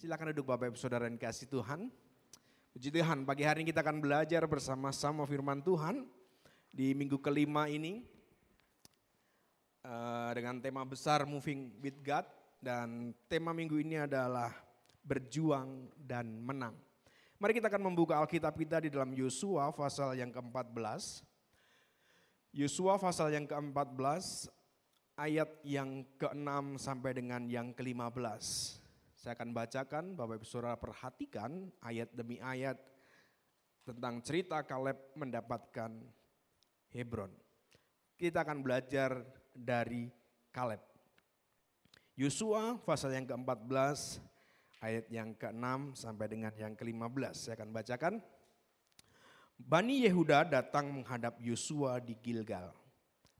Silakan duduk Bapak Ibu Saudara yang kasih Tuhan. Puji Tuhan, pagi hari ini kita akan belajar bersama-sama firman Tuhan di minggu kelima ini uh, dengan tema besar Moving with God dan tema minggu ini adalah berjuang dan menang. Mari kita akan membuka Alkitab kita di dalam Yosua pasal yang ke-14. Yosua pasal yang ke-14 ayat yang ke-6 sampai dengan yang ke-15. Saya akan bacakan, Bapak Ibu Saudara perhatikan ayat demi ayat tentang cerita Kaleb mendapatkan Hebron. Kita akan belajar dari Kaleb. Yosua pasal yang ke-14 ayat yang ke-6 sampai dengan yang ke-15. Saya akan bacakan. Bani Yehuda datang menghadap Yosua di Gilgal.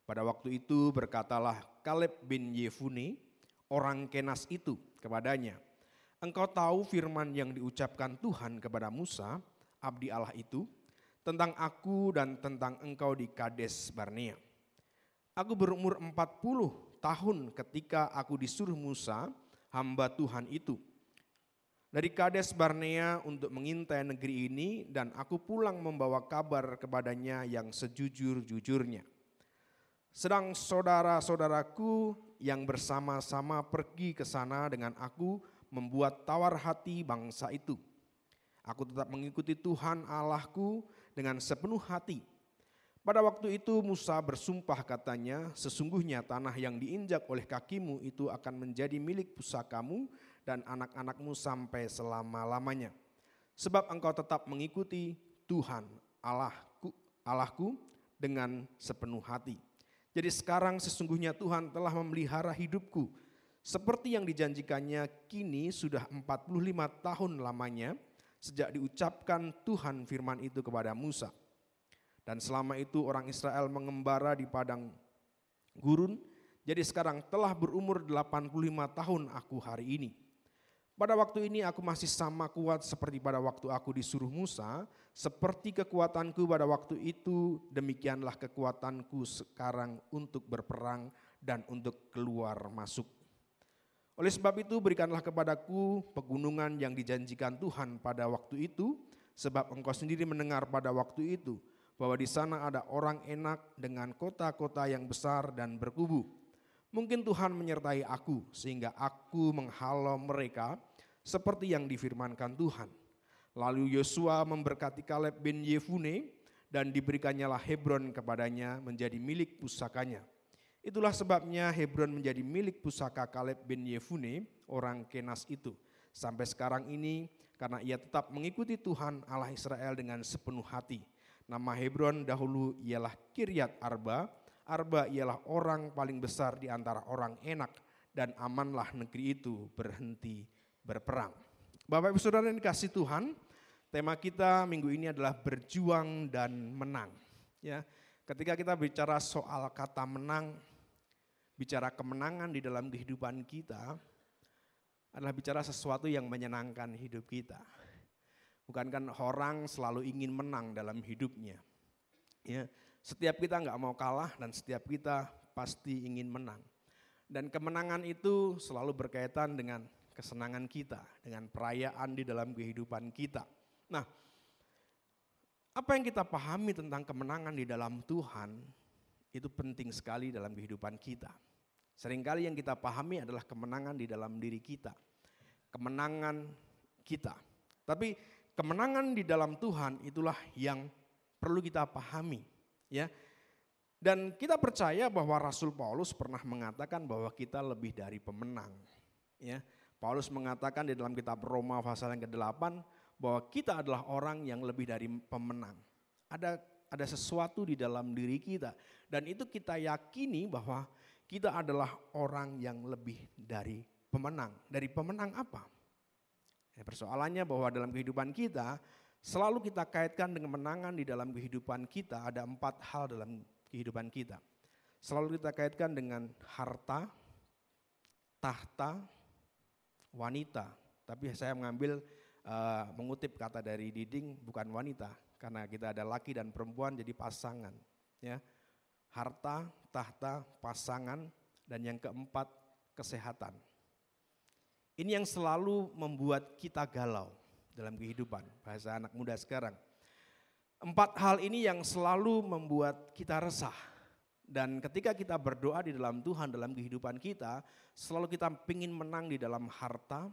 Pada waktu itu berkatalah Kaleb bin Yefune, orang Kenas itu kepadanya, Engkau tahu firman yang diucapkan Tuhan kepada Musa, abdi Allah itu, tentang aku dan tentang engkau di Kades Barnea. Aku berumur 40 tahun ketika aku disuruh Musa, hamba Tuhan itu. Dari Kades Barnea untuk mengintai negeri ini dan aku pulang membawa kabar kepadanya yang sejujur-jujurnya. Sedang saudara-saudaraku yang bersama-sama pergi ke sana dengan aku membuat tawar hati bangsa itu. Aku tetap mengikuti Tuhan Allahku dengan sepenuh hati. Pada waktu itu Musa bersumpah katanya, sesungguhnya tanah yang diinjak oleh kakimu itu akan menjadi milik pusakamu dan anak-anakmu sampai selama-lamanya. Sebab engkau tetap mengikuti Tuhan Allahku, Allahku dengan sepenuh hati. Jadi sekarang sesungguhnya Tuhan telah memelihara hidupku seperti yang dijanjikannya kini sudah 45 tahun lamanya sejak diucapkan Tuhan firman itu kepada Musa. Dan selama itu orang Israel mengembara di padang gurun, jadi sekarang telah berumur 85 tahun aku hari ini. Pada waktu ini aku masih sama kuat seperti pada waktu aku disuruh Musa, seperti kekuatanku pada waktu itu, demikianlah kekuatanku sekarang untuk berperang dan untuk keluar masuk oleh sebab itu berikanlah kepadaku pegunungan yang dijanjikan Tuhan pada waktu itu, sebab engkau sendiri mendengar pada waktu itu bahwa di sana ada orang enak dengan kota-kota yang besar dan berkubu. Mungkin Tuhan menyertai aku sehingga aku menghalau mereka seperti yang difirmankan Tuhan. Lalu Yosua memberkati Kaleb bin Yefune dan diberikannya Hebron kepadanya menjadi milik pusakanya. Itulah sebabnya Hebron menjadi milik pusaka Kaleb bin Yefune, orang Kenas itu. Sampai sekarang ini karena ia tetap mengikuti Tuhan Allah Israel dengan sepenuh hati. Nama Hebron dahulu ialah Kiryat Arba. Arba ialah orang paling besar di antara orang enak dan amanlah negeri itu berhenti berperang. Bapak Ibu Saudara yang dikasih Tuhan, tema kita minggu ini adalah berjuang dan menang. Ya, ketika kita bicara soal kata menang, bicara kemenangan di dalam kehidupan kita adalah bicara sesuatu yang menyenangkan hidup kita. Bukankah orang selalu ingin menang dalam hidupnya? Ya, setiap kita nggak mau kalah dan setiap kita pasti ingin menang. Dan kemenangan itu selalu berkaitan dengan kesenangan kita, dengan perayaan di dalam kehidupan kita. Nah, apa yang kita pahami tentang kemenangan di dalam Tuhan itu penting sekali dalam kehidupan kita. Seringkali yang kita pahami adalah kemenangan di dalam diri kita. Kemenangan kita. Tapi kemenangan di dalam Tuhan itulah yang perlu kita pahami. ya. Dan kita percaya bahwa Rasul Paulus pernah mengatakan bahwa kita lebih dari pemenang. Ya. Paulus mengatakan di dalam kitab Roma pasal yang ke-8 bahwa kita adalah orang yang lebih dari pemenang. Ada ada sesuatu di dalam diri kita dan itu kita yakini bahwa kita adalah orang yang lebih dari pemenang. Dari pemenang apa? Ya, persoalannya bahwa dalam kehidupan kita selalu kita kaitkan dengan menangan di dalam kehidupan kita ada empat hal dalam kehidupan kita. Selalu kita kaitkan dengan harta, tahta, wanita. Tapi saya mengambil uh, mengutip kata dari Diding bukan wanita karena kita ada laki dan perempuan jadi pasangan. Ya, harta, tahta, pasangan, dan yang keempat kesehatan. Ini yang selalu membuat kita galau dalam kehidupan, bahasa anak muda sekarang. Empat hal ini yang selalu membuat kita resah. Dan ketika kita berdoa di dalam Tuhan, dalam kehidupan kita, selalu kita pingin menang di dalam harta,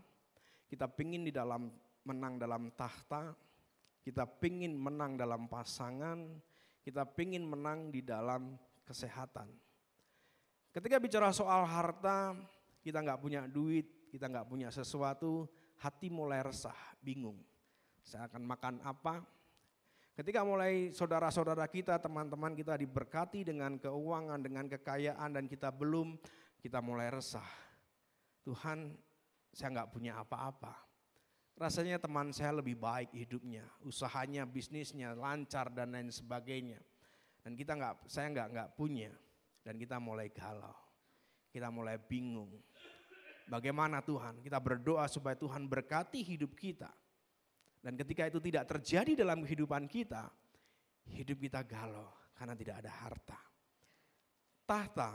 kita pingin di dalam menang dalam tahta, kita pingin menang dalam pasangan, kita pingin menang di dalam kesehatan. Ketika bicara soal harta, kita nggak punya duit, kita nggak punya sesuatu, hati mulai resah, bingung. Saya akan makan apa? Ketika mulai saudara-saudara kita, teman-teman kita diberkati dengan keuangan, dengan kekayaan dan kita belum, kita mulai resah. Tuhan, saya nggak punya apa-apa. Rasanya teman saya lebih baik hidupnya, usahanya, bisnisnya lancar dan lain sebagainya. Dan kita nggak, saya nggak nggak punya, dan kita mulai galau, kita mulai bingung. Bagaimana Tuhan? Kita berdoa supaya Tuhan berkati hidup kita dan ketika itu tidak terjadi dalam kehidupan kita, hidup kita galau karena tidak ada harta. Tahta,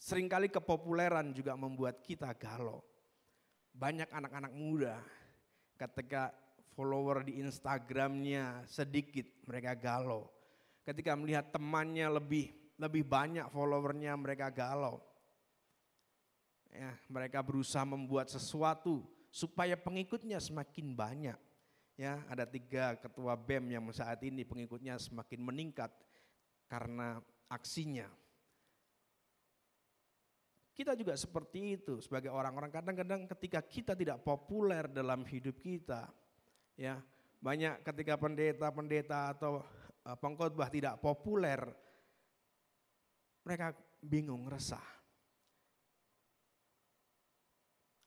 sering kali kepopuleran juga membuat kita galau. Banyak anak-anak muda ketika follower di Instagramnya sedikit mereka galau. Ketika melihat temannya lebih lebih banyak followernya mereka galau. Ya, mereka berusaha membuat sesuatu supaya pengikutnya semakin banyak. Ya, ada tiga ketua BEM yang saat ini pengikutnya semakin meningkat karena aksinya. Kita juga seperti itu sebagai orang-orang kadang-kadang ketika kita tidak populer dalam hidup kita, ya banyak ketika pendeta-pendeta atau pengkhotbah tidak populer, mereka bingung, resah.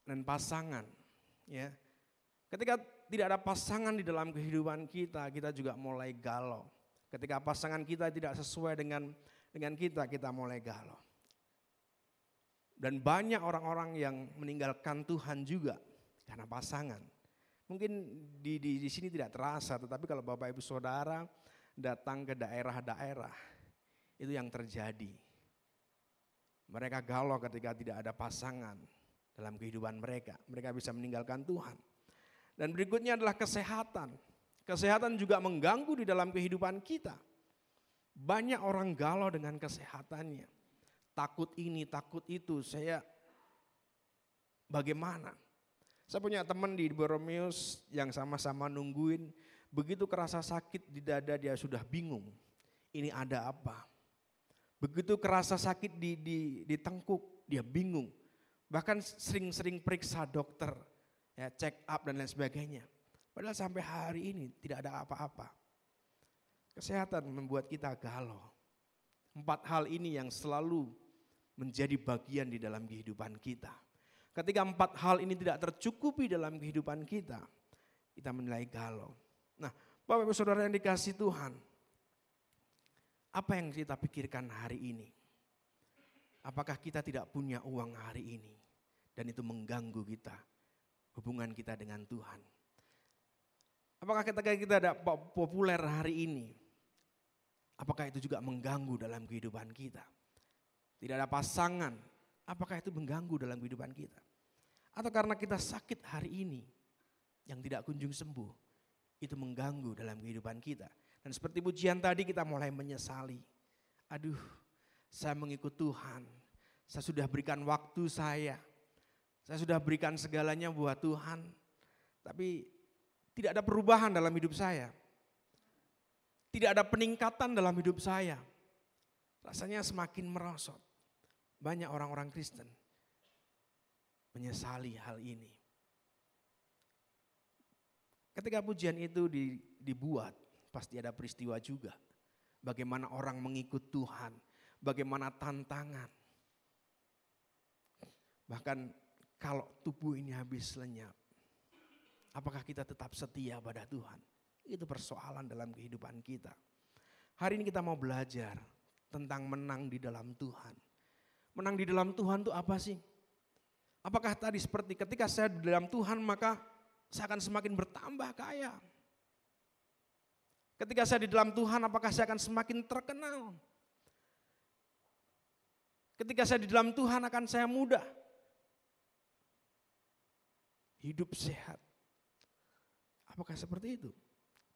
Dan pasangan, ya ketika tidak ada pasangan di dalam kehidupan kita, kita juga mulai galau. Ketika pasangan kita tidak sesuai dengan dengan kita, kita mulai galau. Dan banyak orang-orang yang meninggalkan Tuhan juga karena pasangan. Mungkin di, di, di sini tidak terasa, tetapi kalau Bapak Ibu Saudara datang ke daerah-daerah, itu yang terjadi. Mereka galau ketika tidak ada pasangan dalam kehidupan mereka. Mereka bisa meninggalkan Tuhan. Dan berikutnya adalah kesehatan. Kesehatan juga mengganggu di dalam kehidupan kita. Banyak orang galau dengan kesehatannya. Takut ini, takut itu. Saya bagaimana? Saya punya teman di Boromeus yang sama-sama nungguin. Begitu kerasa sakit di dada dia sudah bingung. Ini ada apa? Begitu kerasa sakit di, di, di tengkuk dia bingung. Bahkan sering-sering periksa dokter ya check up dan lain sebagainya. Padahal sampai hari ini tidak ada apa-apa. Kesehatan membuat kita galau. Empat hal ini yang selalu menjadi bagian di dalam kehidupan kita. Ketika empat hal ini tidak tercukupi dalam kehidupan kita, kita menilai galau. Nah, Bapak Ibu Saudara yang dikasih Tuhan, apa yang kita pikirkan hari ini? Apakah kita tidak punya uang hari ini? Dan itu mengganggu kita hubungan kita dengan Tuhan. Apakah ketika kita ada populer hari ini, apakah itu juga mengganggu dalam kehidupan kita? Tidak ada pasangan, apakah itu mengganggu dalam kehidupan kita? Atau karena kita sakit hari ini yang tidak kunjung sembuh, itu mengganggu dalam kehidupan kita. Dan seperti pujian tadi kita mulai menyesali. Aduh, saya mengikut Tuhan. Saya sudah berikan waktu saya. Saya sudah berikan segalanya buat Tuhan, tapi tidak ada perubahan dalam hidup saya. Tidak ada peningkatan dalam hidup saya. Rasanya semakin merosot. Banyak orang-orang Kristen menyesali hal ini. Ketika pujian itu dibuat, pasti ada peristiwa juga. Bagaimana orang mengikut Tuhan, bagaimana tantangan. Bahkan kalau tubuh ini habis lenyap, apakah kita tetap setia pada Tuhan? Itu persoalan dalam kehidupan kita. Hari ini kita mau belajar tentang menang di dalam Tuhan. Menang di dalam Tuhan itu apa sih? Apakah tadi seperti ketika saya di dalam Tuhan maka saya akan semakin bertambah kaya. Ketika saya di dalam Tuhan apakah saya akan semakin terkenal? Ketika saya di dalam Tuhan akan saya mudah. hidup sehat. Apakah seperti itu?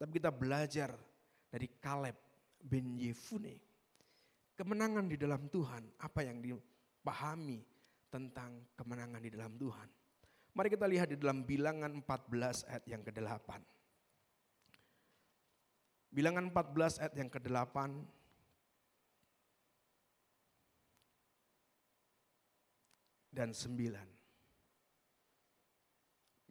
Tapi kita belajar dari Kaleb bin Yefune. Kemenangan di dalam Tuhan, apa yang dipahami tentang kemenangan di dalam Tuhan. Mari kita lihat di dalam bilangan 14 ayat yang ke-8. Bilangan 14 ayat yang ke-8 dan 9.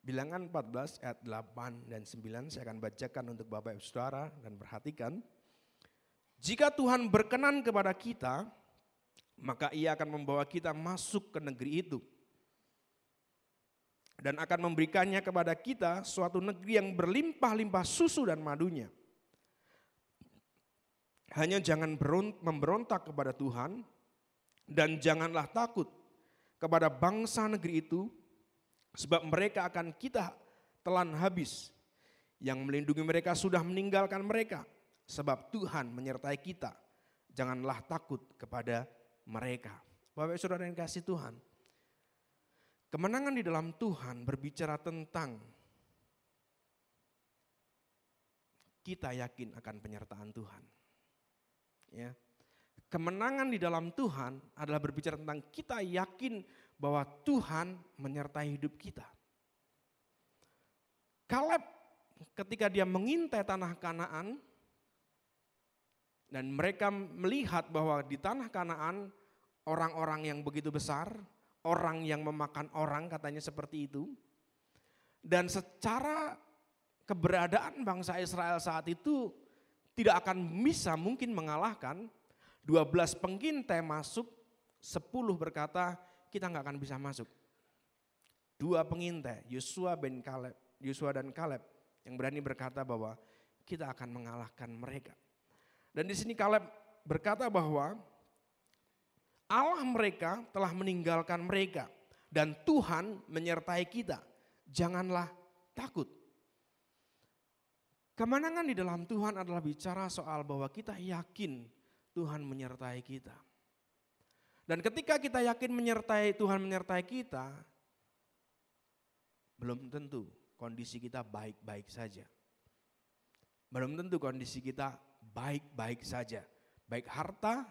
Bilangan 14 ayat 8 dan 9 saya akan bacakan untuk Bapak Ibu Saudara dan perhatikan. Jika Tuhan berkenan kepada kita, maka ia akan membawa kita masuk ke negeri itu. Dan akan memberikannya kepada kita suatu negeri yang berlimpah-limpah susu dan madunya. Hanya jangan memberontak kepada Tuhan dan janganlah takut kepada bangsa negeri itu Sebab mereka akan kita telan habis. Yang melindungi mereka sudah meninggalkan mereka. Sebab Tuhan menyertai kita. Janganlah takut kepada mereka. Bapak saudara yang kasih Tuhan. Kemenangan di dalam Tuhan berbicara tentang kita yakin akan penyertaan Tuhan. Ya. Kemenangan di dalam Tuhan adalah berbicara tentang kita yakin bahwa Tuhan menyertai hidup kita. Kaleb ketika dia mengintai tanah Kanaan dan mereka melihat bahwa di tanah Kanaan orang-orang yang begitu besar, orang yang memakan orang katanya seperti itu. Dan secara keberadaan bangsa Israel saat itu tidak akan bisa mungkin mengalahkan 12 pengintai masuk, 10 berkata kita nggak akan bisa masuk. Dua pengintai, Yosua bin Kaleb, Yosua dan Kaleb yang berani berkata bahwa kita akan mengalahkan mereka. Dan di sini Kaleb berkata bahwa Allah mereka telah meninggalkan mereka dan Tuhan menyertai kita. Janganlah takut. Kemenangan di dalam Tuhan adalah bicara soal bahwa kita yakin Tuhan menyertai kita. Dan ketika kita yakin menyertai Tuhan menyertai kita, belum tentu kondisi kita baik-baik saja. Belum tentu kondisi kita baik-baik saja. Baik harta,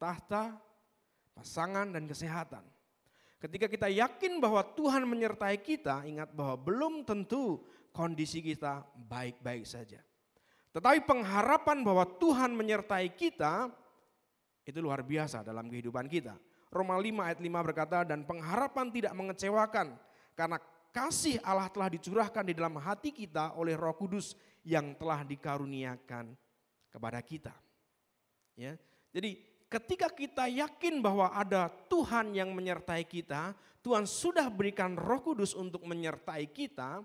tahta, pasangan dan kesehatan. Ketika kita yakin bahwa Tuhan menyertai kita, ingat bahwa belum tentu kondisi kita baik-baik saja. Tetapi pengharapan bahwa Tuhan menyertai kita itu luar biasa dalam kehidupan kita. Roma 5 ayat 5 berkata, dan pengharapan tidak mengecewakan karena kasih Allah telah dicurahkan di dalam hati kita oleh roh kudus yang telah dikaruniakan kepada kita. Ya, Jadi ketika kita yakin bahwa ada Tuhan yang menyertai kita, Tuhan sudah berikan roh kudus untuk menyertai kita,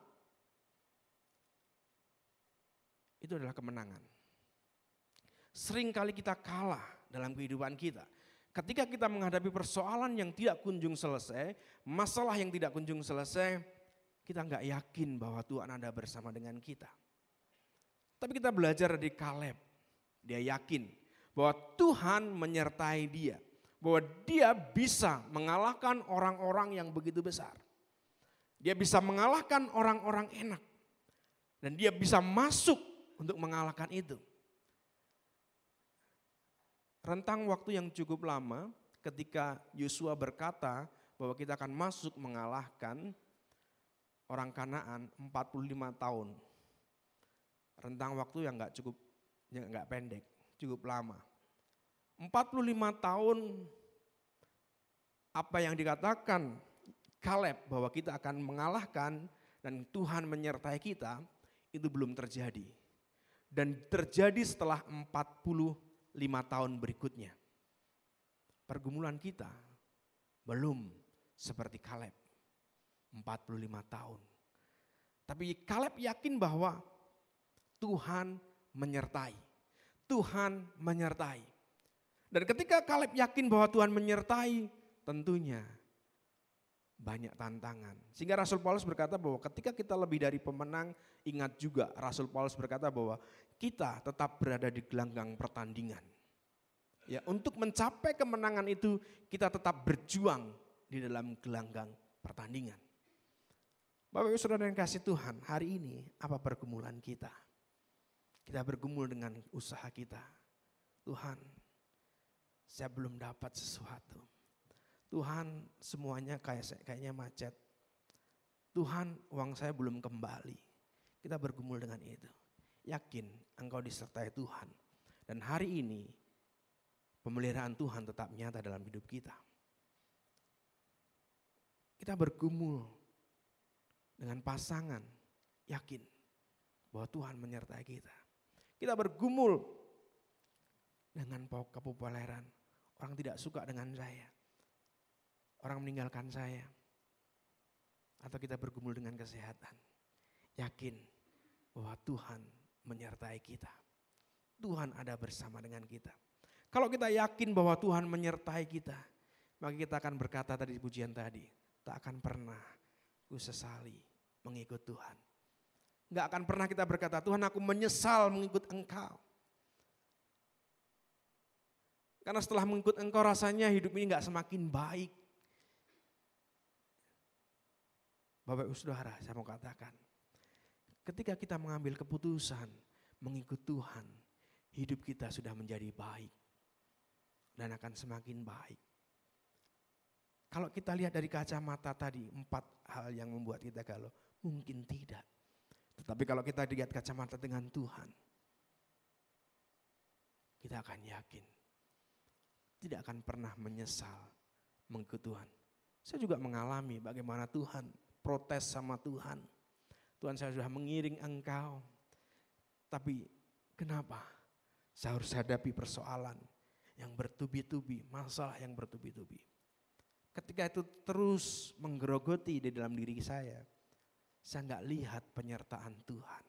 itu adalah kemenangan. Seringkali kita kalah dalam kehidupan kita. Ketika kita menghadapi persoalan yang tidak kunjung selesai, masalah yang tidak kunjung selesai, kita nggak yakin bahwa Tuhan ada bersama dengan kita. Tapi kita belajar dari Kaleb. Dia yakin bahwa Tuhan menyertai dia. Bahwa dia bisa mengalahkan orang-orang yang begitu besar. Dia bisa mengalahkan orang-orang enak. Dan dia bisa masuk untuk mengalahkan itu rentang waktu yang cukup lama ketika Yosua berkata bahwa kita akan masuk mengalahkan orang Kanaan 45 tahun. Rentang waktu yang enggak cukup yang enggak pendek, cukup lama. 45 tahun apa yang dikatakan Kaleb bahwa kita akan mengalahkan dan Tuhan menyertai kita itu belum terjadi. Dan terjadi setelah 40 lima tahun berikutnya. Pergumulan kita belum seperti Kaleb. 45 tahun. Tapi Kaleb yakin bahwa Tuhan menyertai. Tuhan menyertai. Dan ketika Kaleb yakin bahwa Tuhan menyertai, tentunya banyak tantangan. Sehingga Rasul Paulus berkata bahwa ketika kita lebih dari pemenang, ingat juga Rasul Paulus berkata bahwa kita tetap berada di gelanggang pertandingan. Ya, untuk mencapai kemenangan itu kita tetap berjuang di dalam gelanggang pertandingan. Bapak Ibu Saudara yang kasih Tuhan, hari ini apa pergumulan kita? Kita bergumul dengan usaha kita. Tuhan, saya belum dapat sesuatu. Tuhan, semuanya kayak kayaknya macet. Tuhan, uang saya belum kembali. Kita bergumul dengan itu. Yakin engkau disertai Tuhan. Dan hari ini pemeliharaan Tuhan tetap nyata dalam hidup kita. Kita bergumul dengan pasangan, yakin bahwa Tuhan menyertai kita. Kita bergumul dengan kepopuleran. Orang tidak suka dengan saya. Orang meninggalkan saya. Atau kita bergumul dengan kesehatan. Yakin bahwa Tuhan menyertai kita. Tuhan ada bersama dengan kita. Kalau kita yakin bahwa Tuhan menyertai kita, maka kita akan berkata tadi pujian tadi, tak akan pernah ku sesali mengikut Tuhan. Enggak akan pernah kita berkata, Tuhan aku menyesal mengikut engkau. Karena setelah mengikut engkau rasanya hidup ini enggak semakin baik. Bapak ibu saudara saya mau katakan. Ketika kita mengambil keputusan mengikut Tuhan, hidup kita sudah menjadi baik. Dan akan semakin baik. Kalau kita lihat dari kacamata tadi, empat hal yang membuat kita galau, mungkin tidak. Tetapi kalau kita lihat kacamata dengan Tuhan, kita akan yakin. Tidak akan pernah menyesal mengikut Tuhan. Saya juga mengalami bagaimana Tuhan protes sama Tuhan. Tuhan saya sudah mengiring engkau. Tapi kenapa saya harus hadapi persoalan yang bertubi-tubi, masalah yang bertubi-tubi. Ketika itu terus menggerogoti di dalam diri saya, saya nggak lihat penyertaan Tuhan.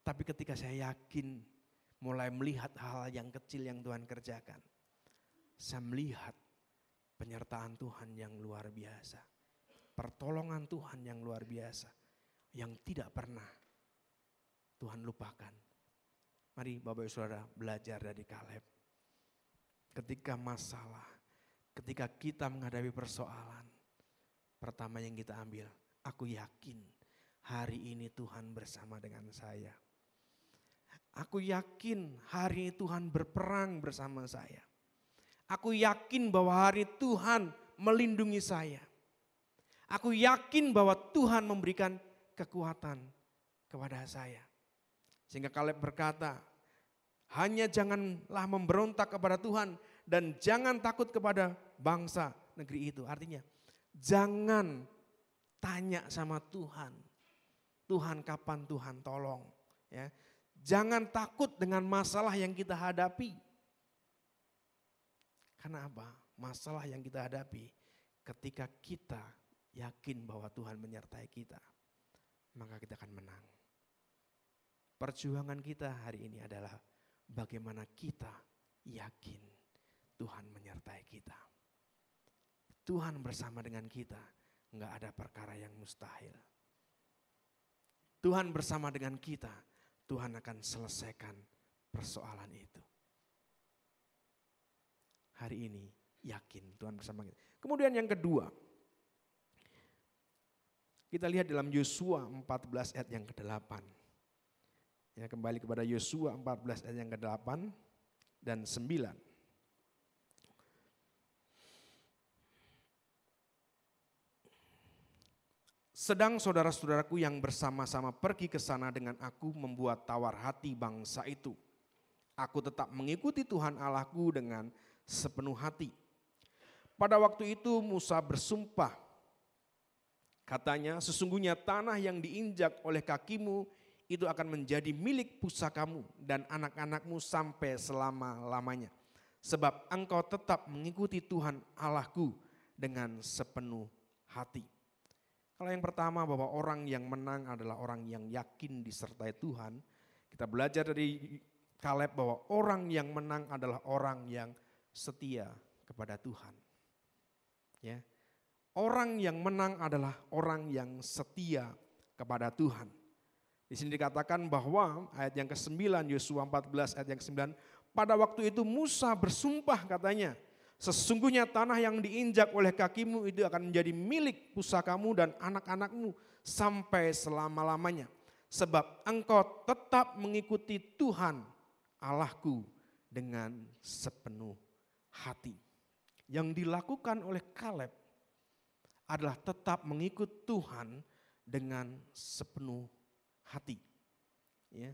Tapi ketika saya yakin mulai melihat hal yang kecil yang Tuhan kerjakan, saya melihat penyertaan Tuhan yang luar biasa. Pertolongan Tuhan yang luar biasa. Yang tidak pernah Tuhan lupakan. Mari Bapak Ibu Saudara belajar dari Kaleb. Ketika masalah, ketika kita menghadapi persoalan, Pertama yang kita ambil, aku yakin hari ini Tuhan bersama dengan saya. Aku yakin hari ini Tuhan berperang bersama saya. Aku yakin bahwa hari Tuhan melindungi saya. Aku yakin bahwa Tuhan memberikan kekuatan kepada saya. Sehingga Kaleb berkata, hanya janganlah memberontak kepada Tuhan dan jangan takut kepada bangsa negeri itu. Artinya Jangan tanya sama Tuhan. Tuhan kapan Tuhan tolong. Ya. Jangan takut dengan masalah yang kita hadapi. Karena apa? Masalah yang kita hadapi ketika kita yakin bahwa Tuhan menyertai kita, maka kita akan menang. Perjuangan kita hari ini adalah bagaimana kita yakin Tuhan menyertai kita. Tuhan bersama dengan kita, nggak ada perkara yang mustahil. Tuhan bersama dengan kita, Tuhan akan selesaikan persoalan itu. Hari ini yakin Tuhan bersama kita. Kemudian yang kedua, kita lihat dalam Yosua 14 ayat yang ke-8. Ya, kembali kepada Yosua 14 ayat yang ke-8 dan 9. Sedang saudara-saudaraku yang bersama-sama pergi ke sana dengan aku membuat tawar hati bangsa itu. Aku tetap mengikuti Tuhan Allahku dengan sepenuh hati. Pada waktu itu Musa bersumpah. Katanya sesungguhnya tanah yang diinjak oleh kakimu itu akan menjadi milik pusakamu dan anak-anakmu sampai selama-lamanya. Sebab engkau tetap mengikuti Tuhan Allahku dengan sepenuh hati. Kalau yang pertama bahwa orang yang menang adalah orang yang yakin disertai Tuhan. Kita belajar dari Kaleb bahwa orang yang menang adalah orang yang setia kepada Tuhan. Ya. Orang yang menang adalah orang yang setia kepada Tuhan. Di sini dikatakan bahwa ayat yang ke-9 Yosua 14 ayat yang ke-9 pada waktu itu Musa bersumpah katanya Sesungguhnya tanah yang diinjak oleh kakimu itu akan menjadi milik pusakamu dan anak-anakmu sampai selama-lamanya. Sebab engkau tetap mengikuti Tuhan Allahku dengan sepenuh hati. Yang dilakukan oleh Kaleb adalah tetap mengikut Tuhan dengan sepenuh hati. Ya.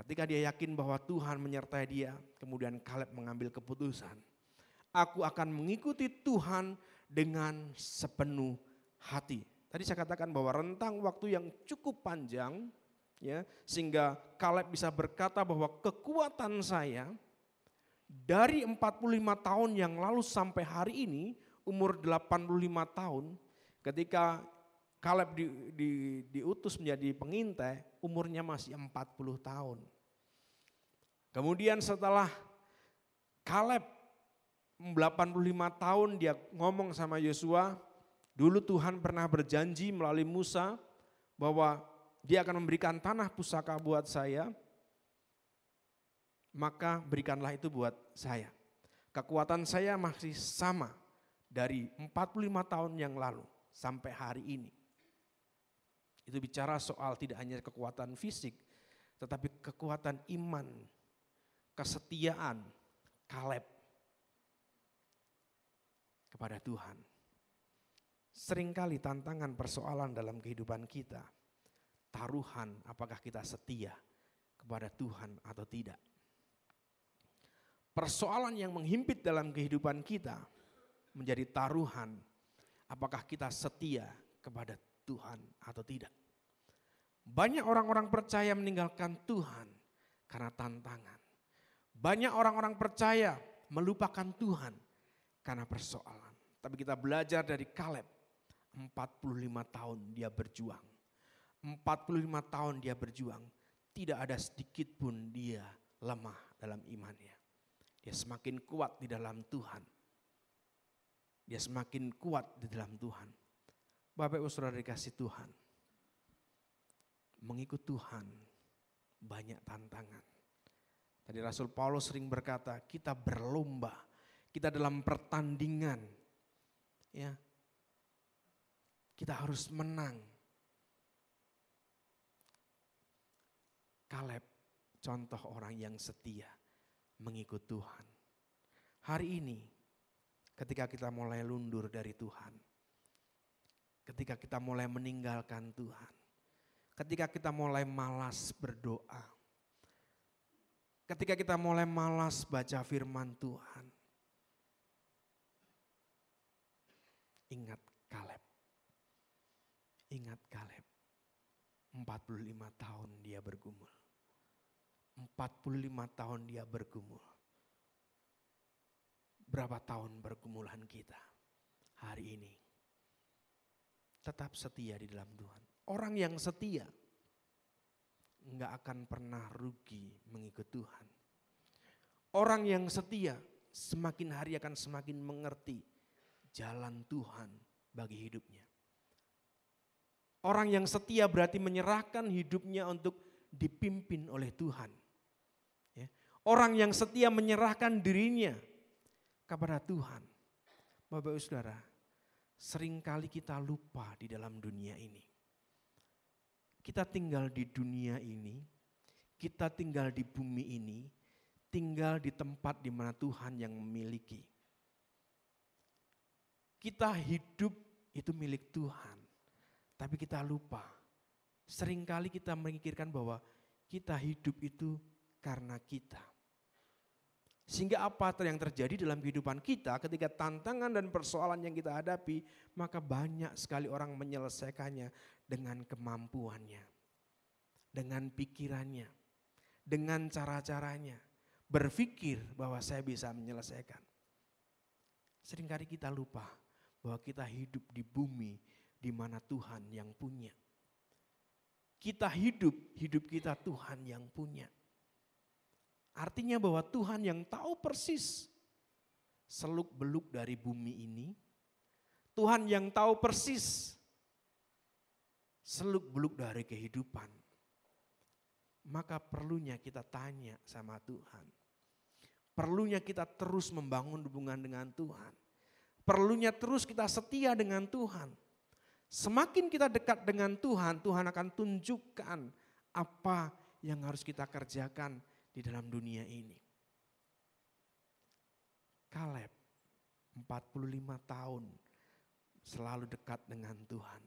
Ketika dia yakin bahwa Tuhan menyertai dia, kemudian Kaleb mengambil keputusan. Aku akan mengikuti Tuhan dengan sepenuh hati. Tadi saya katakan bahwa rentang waktu yang cukup panjang, ya, sehingga Kaleb bisa berkata bahwa kekuatan saya dari 45 tahun yang lalu sampai hari ini, umur 85 tahun, ketika Kaleb di, di, diutus menjadi pengintai, umurnya masih 40 tahun. Kemudian setelah Kaleb 85 tahun dia ngomong sama Yosua, dulu Tuhan pernah berjanji melalui Musa bahwa dia akan memberikan tanah pusaka buat saya, maka berikanlah itu buat saya. Kekuatan saya masih sama dari 45 tahun yang lalu sampai hari ini. Itu bicara soal tidak hanya kekuatan fisik, tetapi kekuatan iman, kesetiaan, Kaleb kepada Tuhan. Seringkali tantangan persoalan dalam kehidupan kita, taruhan apakah kita setia kepada Tuhan atau tidak. Persoalan yang menghimpit dalam kehidupan kita menjadi taruhan apakah kita setia kepada atau tidak. Banyak orang-orang percaya meninggalkan Tuhan karena tantangan. Banyak orang-orang percaya melupakan Tuhan karena persoalan. Tapi kita belajar dari Kaleb, 45 tahun dia berjuang. 45 tahun dia berjuang, tidak ada sedikit pun dia lemah dalam imannya. Dia semakin kuat di dalam Tuhan. Dia semakin kuat di dalam Tuhan. Bapak Ibu Saudara dikasih Tuhan mengikut Tuhan banyak tantangan. Tadi Rasul Paulus sering berkata, kita berlomba, kita dalam pertandingan. Ya. Kita harus menang. Kaleb contoh orang yang setia mengikut Tuhan. Hari ini ketika kita mulai lundur dari Tuhan, ketika kita mulai meninggalkan Tuhan, ketika kita mulai malas berdoa, ketika kita mulai malas baca firman Tuhan. Ingat Kaleb. Ingat Kaleb. 45 tahun dia bergumul. 45 tahun dia bergumul. Berapa tahun bergumulan kita hari ini? Tetap setia di dalam Tuhan. Orang yang setia nggak akan pernah rugi mengikut Tuhan. Orang yang setia semakin hari akan semakin mengerti jalan Tuhan bagi hidupnya. Orang yang setia berarti menyerahkan hidupnya untuk dipimpin oleh Tuhan. Ya. Orang yang setia menyerahkan dirinya kepada Tuhan. Bapak Ibu Saudara, sering kali kita lupa di dalam dunia ini. Kita tinggal di dunia ini, kita tinggal di bumi ini, tinggal di tempat di mana Tuhan yang memiliki. Kita hidup itu milik Tuhan, tapi kita lupa. Seringkali kita memikirkan bahwa kita hidup itu karena kita. Sehingga apa yang terjadi dalam kehidupan kita ketika tantangan dan persoalan yang kita hadapi, maka banyak sekali orang menyelesaikannya dengan kemampuannya, dengan pikirannya, dengan cara-caranya. Berpikir bahwa saya bisa menyelesaikan. Seringkali kita lupa bahwa kita hidup di bumi di mana Tuhan yang punya. Kita hidup, hidup kita Tuhan yang punya. Artinya bahwa Tuhan yang tahu persis seluk beluk dari bumi ini. Tuhan yang tahu persis seluk-beluk dari kehidupan, maka perlunya kita tanya sama Tuhan. Perlunya kita terus membangun hubungan dengan Tuhan. Perlunya terus kita setia dengan Tuhan. Semakin kita dekat dengan Tuhan, Tuhan akan tunjukkan apa yang harus kita kerjakan di dalam dunia ini. Kaleb 45 tahun selalu dekat dengan Tuhan.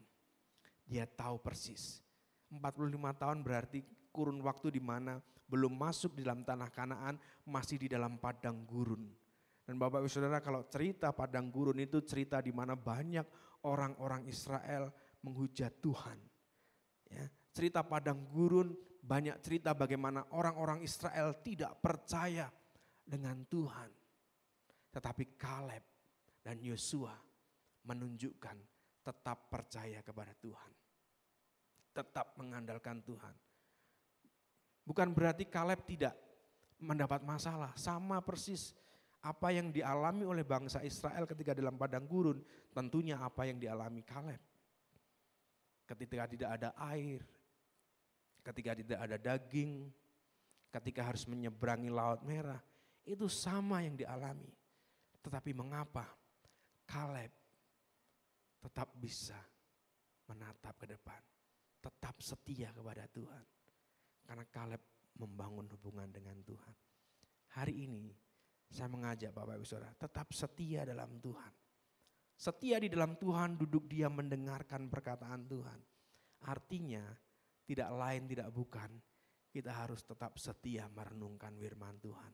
Dia tahu persis. 45 tahun berarti kurun waktu di mana belum masuk di dalam tanah kanaan, masih di dalam padang gurun. Dan Bapak Ibu Saudara kalau cerita padang gurun itu cerita di mana banyak orang-orang Israel menghujat Tuhan. Ya, cerita padang gurun banyak cerita bagaimana orang-orang Israel tidak percaya dengan Tuhan. Tetapi Kaleb dan Yosua menunjukkan tetap percaya kepada Tuhan. Tetap mengandalkan Tuhan. Bukan berarti Kaleb tidak mendapat masalah, sama persis apa yang dialami oleh bangsa Israel ketika dalam padang gurun, tentunya apa yang dialami Kaleb. Ketika tidak ada air, ketika tidak ada daging, ketika harus menyeberangi laut merah, itu sama yang dialami. Tetapi mengapa Kaleb tetap bisa menatap ke depan, tetap setia kepada Tuhan. Karena Kaleb membangun hubungan dengan Tuhan. Hari ini saya mengajak Bapak Ibu Saudara tetap setia dalam Tuhan. Setia di dalam Tuhan duduk dia mendengarkan perkataan Tuhan. Artinya tidak lain tidak bukan kita harus tetap setia merenungkan firman Tuhan.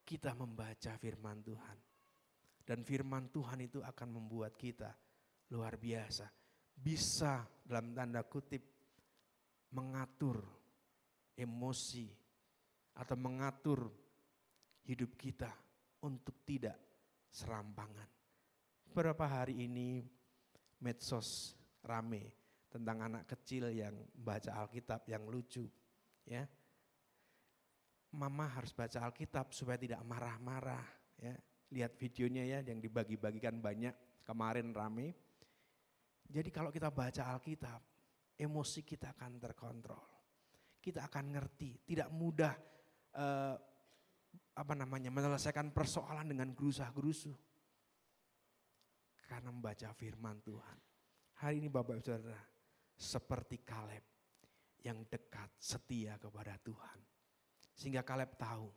Kita membaca firman Tuhan dan firman Tuhan itu akan membuat kita luar biasa. Bisa dalam tanda kutip mengatur emosi atau mengatur hidup kita untuk tidak serampangan. Beberapa hari ini medsos rame tentang anak kecil yang baca Alkitab yang lucu. ya Mama harus baca Alkitab supaya tidak marah-marah. ya lihat videonya ya yang dibagi-bagikan banyak kemarin rame. Jadi kalau kita baca Alkitab, emosi kita akan terkontrol. Kita akan ngerti, tidak mudah eh, apa namanya menyelesaikan persoalan dengan gerusah-gerusu. Karena membaca firman Tuhan. Hari ini Bapak Ibu Saudara, seperti Kaleb yang dekat setia kepada Tuhan. Sehingga Kaleb tahu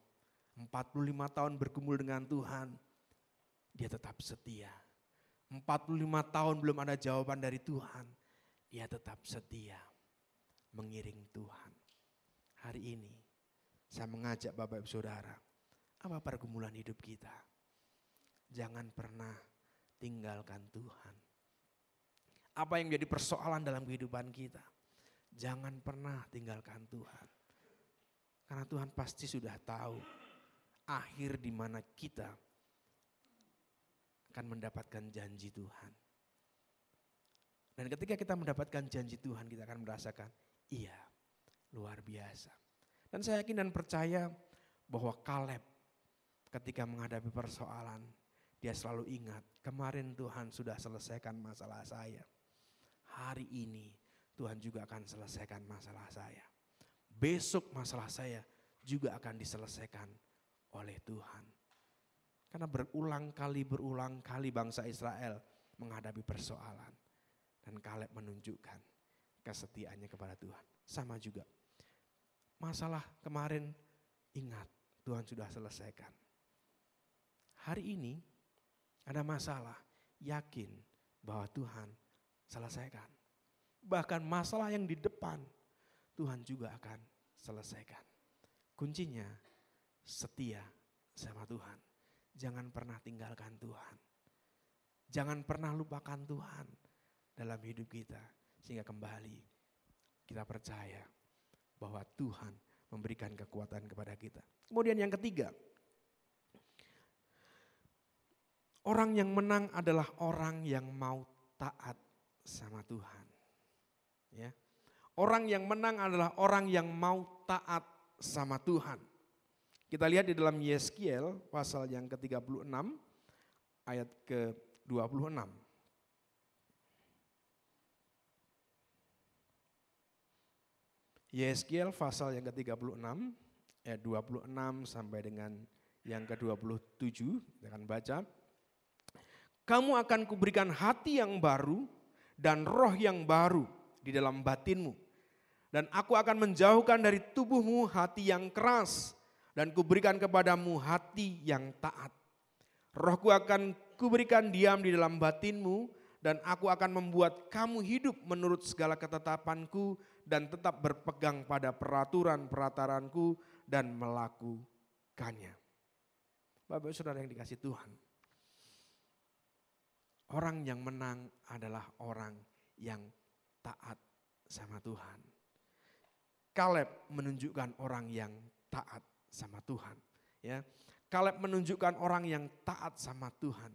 45 tahun bergumul dengan Tuhan, dia tetap setia. 45 tahun belum ada jawaban dari Tuhan, dia tetap setia mengiring Tuhan. Hari ini saya mengajak Bapak Ibu Saudara, apa pergumulan hidup kita? Jangan pernah tinggalkan Tuhan. Apa yang menjadi persoalan dalam kehidupan kita? Jangan pernah tinggalkan Tuhan. Karena Tuhan pasti sudah tahu akhir di mana kita akan mendapatkan janji Tuhan. Dan ketika kita mendapatkan janji Tuhan, kita akan merasakan, iya, luar biasa. Dan saya yakin dan percaya bahwa Kaleb ketika menghadapi persoalan, dia selalu ingat, kemarin Tuhan sudah selesaikan masalah saya. Hari ini Tuhan juga akan selesaikan masalah saya. Besok masalah saya juga akan diselesaikan oleh Tuhan. Karena berulang kali, berulang kali bangsa Israel menghadapi persoalan. Dan Kaleb menunjukkan kesetiaannya kepada Tuhan. Sama juga. Masalah kemarin ingat Tuhan sudah selesaikan. Hari ini ada masalah, yakin bahwa Tuhan selesaikan. Bahkan masalah yang di depan Tuhan juga akan selesaikan. Kuncinya setia sama Tuhan. Jangan pernah tinggalkan Tuhan. Jangan pernah lupakan Tuhan dalam hidup kita. Sehingga kembali kita percaya bahwa Tuhan memberikan kekuatan kepada kita. Kemudian yang ketiga, orang yang menang adalah orang yang mau taat sama Tuhan. Ya. Orang yang menang adalah orang yang mau taat sama Tuhan. Kita lihat di dalam Yeskiel pasal yang ke-36 ayat ke-26. Yeskiel pasal yang ke-36 ayat 26 sampai dengan yang ke-27, kita akan baca. Kamu akan kuberikan hati yang baru dan roh yang baru di dalam batinmu. Dan aku akan menjauhkan dari tubuhmu hati yang keras dan kuberikan kepadamu hati yang taat. Rohku akan kuberikan diam di dalam batinmu dan aku akan membuat kamu hidup menurut segala ketetapanku dan tetap berpegang pada peraturan-peraturanku dan melakukannya. Bapak saudara yang dikasih Tuhan. Orang yang menang adalah orang yang taat sama Tuhan. Kaleb menunjukkan orang yang taat sama Tuhan. Ya, Kaleb menunjukkan orang yang taat sama Tuhan.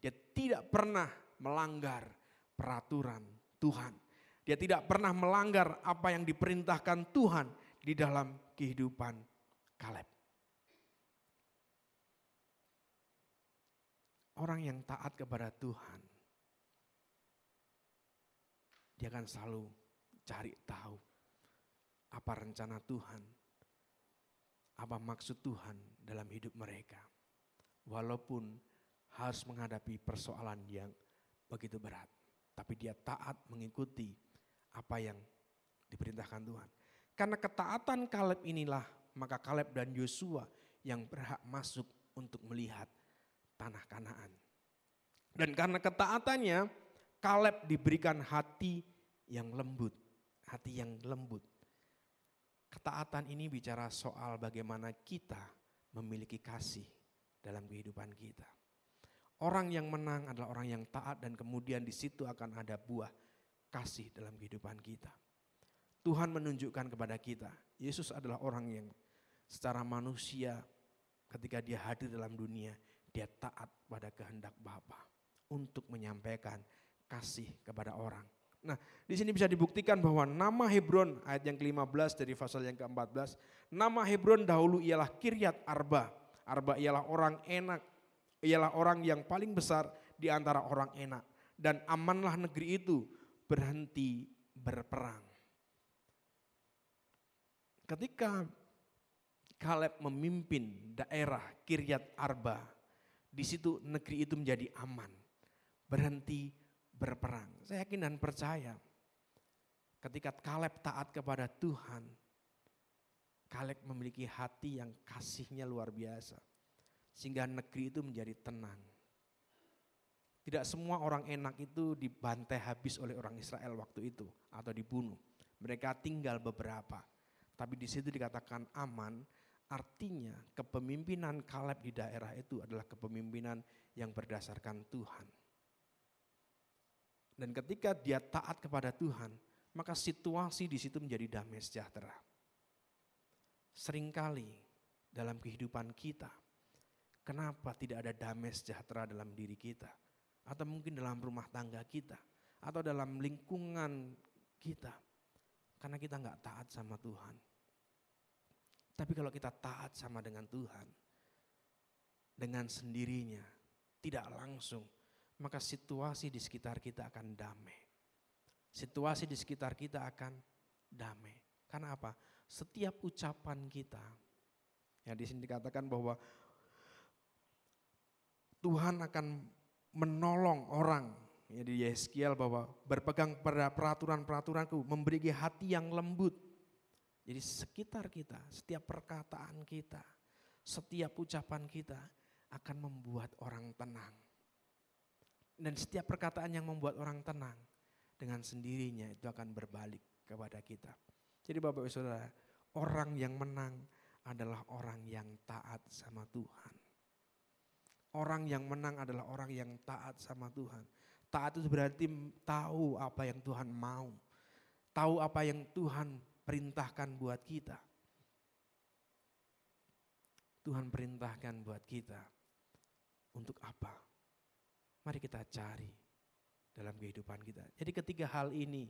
Dia tidak pernah melanggar peraturan Tuhan. Dia tidak pernah melanggar apa yang diperintahkan Tuhan di dalam kehidupan Kaleb. Orang yang taat kepada Tuhan, dia akan selalu cari tahu apa rencana Tuhan, apa maksud Tuhan dalam hidup mereka. Walaupun harus menghadapi persoalan yang begitu berat. Tapi dia taat mengikuti apa yang diperintahkan Tuhan. Karena ketaatan Kaleb inilah maka Kaleb dan Yosua yang berhak masuk untuk melihat tanah Kanaan. Dan karena ketaatannya Kaleb diberikan hati yang lembut, hati yang lembut. Ketaatan ini bicara soal bagaimana kita memiliki kasih dalam kehidupan kita. Orang yang menang adalah orang yang taat dan kemudian di situ akan ada buah kasih dalam kehidupan kita. Tuhan menunjukkan kepada kita, Yesus adalah orang yang secara manusia ketika dia hadir dalam dunia, dia taat pada kehendak Bapa untuk menyampaikan kasih kepada orang. Nah, di sini bisa dibuktikan bahwa nama Hebron ayat yang ke-15 dari pasal yang ke-14, nama Hebron dahulu ialah Kiryat Arba. Arba ialah orang enak ialah orang yang paling besar di antara orang enak. Dan amanlah negeri itu berhenti berperang. Ketika Kaleb memimpin daerah Kiryat Arba, di situ negeri itu menjadi aman, berhenti berperang. Saya yakin dan percaya ketika Kaleb taat kepada Tuhan, Kaleb memiliki hati yang kasihnya luar biasa. Sehingga negeri itu menjadi tenang. Tidak semua orang enak itu dibantai habis oleh orang Israel waktu itu atau dibunuh. Mereka tinggal beberapa. Tapi di situ dikatakan aman, artinya kepemimpinan Kaleb di daerah itu adalah kepemimpinan yang berdasarkan Tuhan. Dan ketika dia taat kepada Tuhan, maka situasi di situ menjadi damai sejahtera. Seringkali dalam kehidupan kita, Kenapa tidak ada damai sejahtera dalam diri kita? Atau mungkin dalam rumah tangga kita? Atau dalam lingkungan kita? Karena kita nggak taat sama Tuhan. Tapi kalau kita taat sama dengan Tuhan, dengan sendirinya, tidak langsung, maka situasi di sekitar kita akan damai. Situasi di sekitar kita akan damai. Karena apa? Setiap ucapan kita, ya di sini dikatakan bahwa Tuhan akan menolong orang ya di Yeskiel bahwa berpegang pada peraturan-peraturanku, memberi hati yang lembut. Jadi sekitar kita, setiap perkataan kita, setiap ucapan kita akan membuat orang tenang. Dan setiap perkataan yang membuat orang tenang, dengan sendirinya itu akan berbalik kepada kita. Jadi Bapak Ibu Saudara, orang yang menang adalah orang yang taat sama Tuhan. Orang yang menang adalah orang yang taat sama Tuhan. Taat itu berarti tahu apa yang Tuhan mau. Tahu apa yang Tuhan perintahkan buat kita. Tuhan perintahkan buat kita. Untuk apa? Mari kita cari dalam kehidupan kita. Jadi ketiga hal ini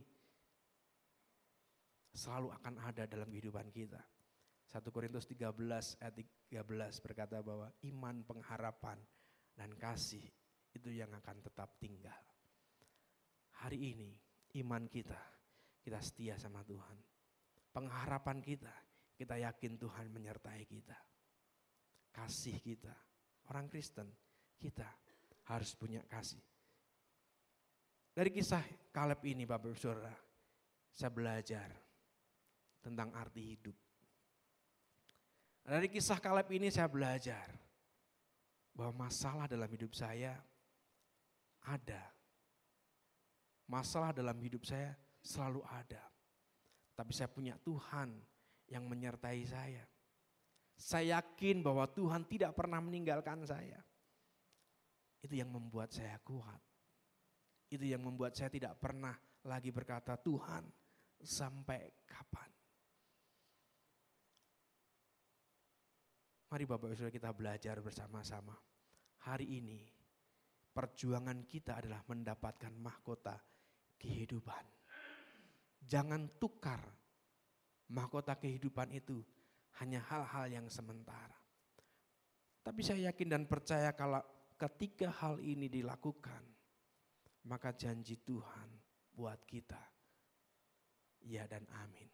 selalu akan ada dalam kehidupan kita. 1 Korintus 13 ayat 13 berkata bahwa iman pengharapan dan kasih itu yang akan tetap tinggal. Hari ini iman kita, kita setia sama Tuhan. Pengharapan kita, kita yakin Tuhan menyertai kita. kasih kita. Orang Kristen, kita harus punya kasih. Dari kisah Kaleb ini Bapak Saudara, saya belajar tentang arti hidup. Dari kisah Kaleb ini saya belajar bahwa masalah dalam hidup saya ada. Masalah dalam hidup saya selalu ada. Tapi saya punya Tuhan yang menyertai saya. Saya yakin bahwa Tuhan tidak pernah meninggalkan saya. Itu yang membuat saya kuat. Itu yang membuat saya tidak pernah lagi berkata, Tuhan sampai kapan? Mari Bapak Ibu kita belajar bersama-sama. Hari ini perjuangan kita adalah mendapatkan mahkota kehidupan. Jangan tukar mahkota kehidupan itu hanya hal-hal yang sementara. Tapi saya yakin dan percaya kalau ketika hal ini dilakukan, maka janji Tuhan buat kita. Ya dan amin.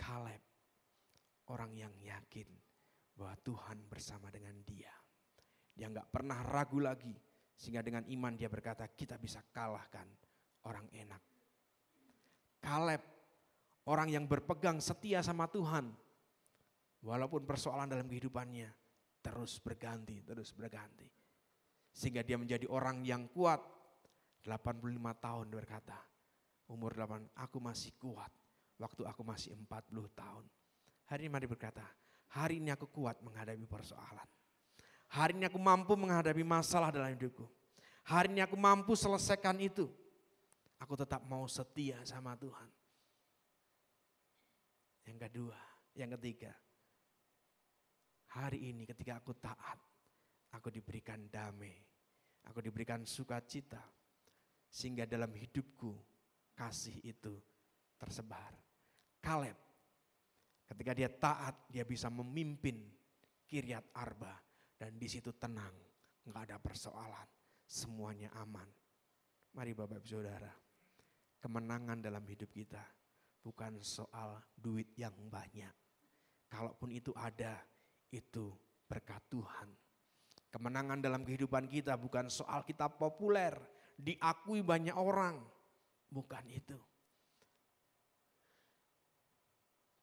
Kaleb, orang yang yakin bahwa Tuhan bersama dengan dia. Dia nggak pernah ragu lagi, sehingga dengan iman dia berkata kita bisa kalahkan orang enak. Kaleb, orang yang berpegang setia sama Tuhan, walaupun persoalan dalam kehidupannya terus berganti, terus berganti. Sehingga dia menjadi orang yang kuat, 85 tahun berkata, umur 8 aku masih kuat waktu aku masih 40 tahun. Hari ini mari berkata, hari ini aku kuat menghadapi persoalan. Hari ini aku mampu menghadapi masalah dalam hidupku. Hari ini aku mampu selesaikan itu. Aku tetap mau setia sama Tuhan. Yang kedua, yang ketiga. Hari ini ketika aku taat, aku diberikan damai. Aku diberikan sukacita sehingga dalam hidupku kasih itu tersebar. Kaleb ketika dia taat dia bisa memimpin Kiryat Arba dan di situ tenang, nggak ada persoalan, semuanya aman. Mari Bapak Ibu Saudara, kemenangan dalam hidup kita bukan soal duit yang banyak. Kalaupun itu ada, itu berkat Tuhan. Kemenangan dalam kehidupan kita bukan soal kita populer, diakui banyak orang. Bukan itu.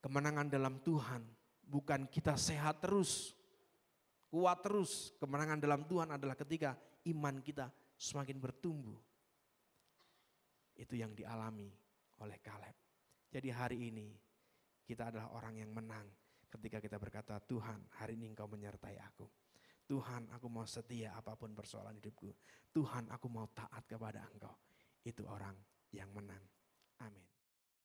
Kemenangan dalam Tuhan bukan kita sehat terus, kuat terus. Kemenangan dalam Tuhan adalah ketika iman kita semakin bertumbuh. Itu yang dialami oleh Kaleb. Jadi hari ini kita adalah orang yang menang ketika kita berkata Tuhan hari ini engkau menyertai aku. Tuhan aku mau setia apa pun persoalan hidupku. Tuhan aku mau taat kepada engkau. Itu orang yang menang.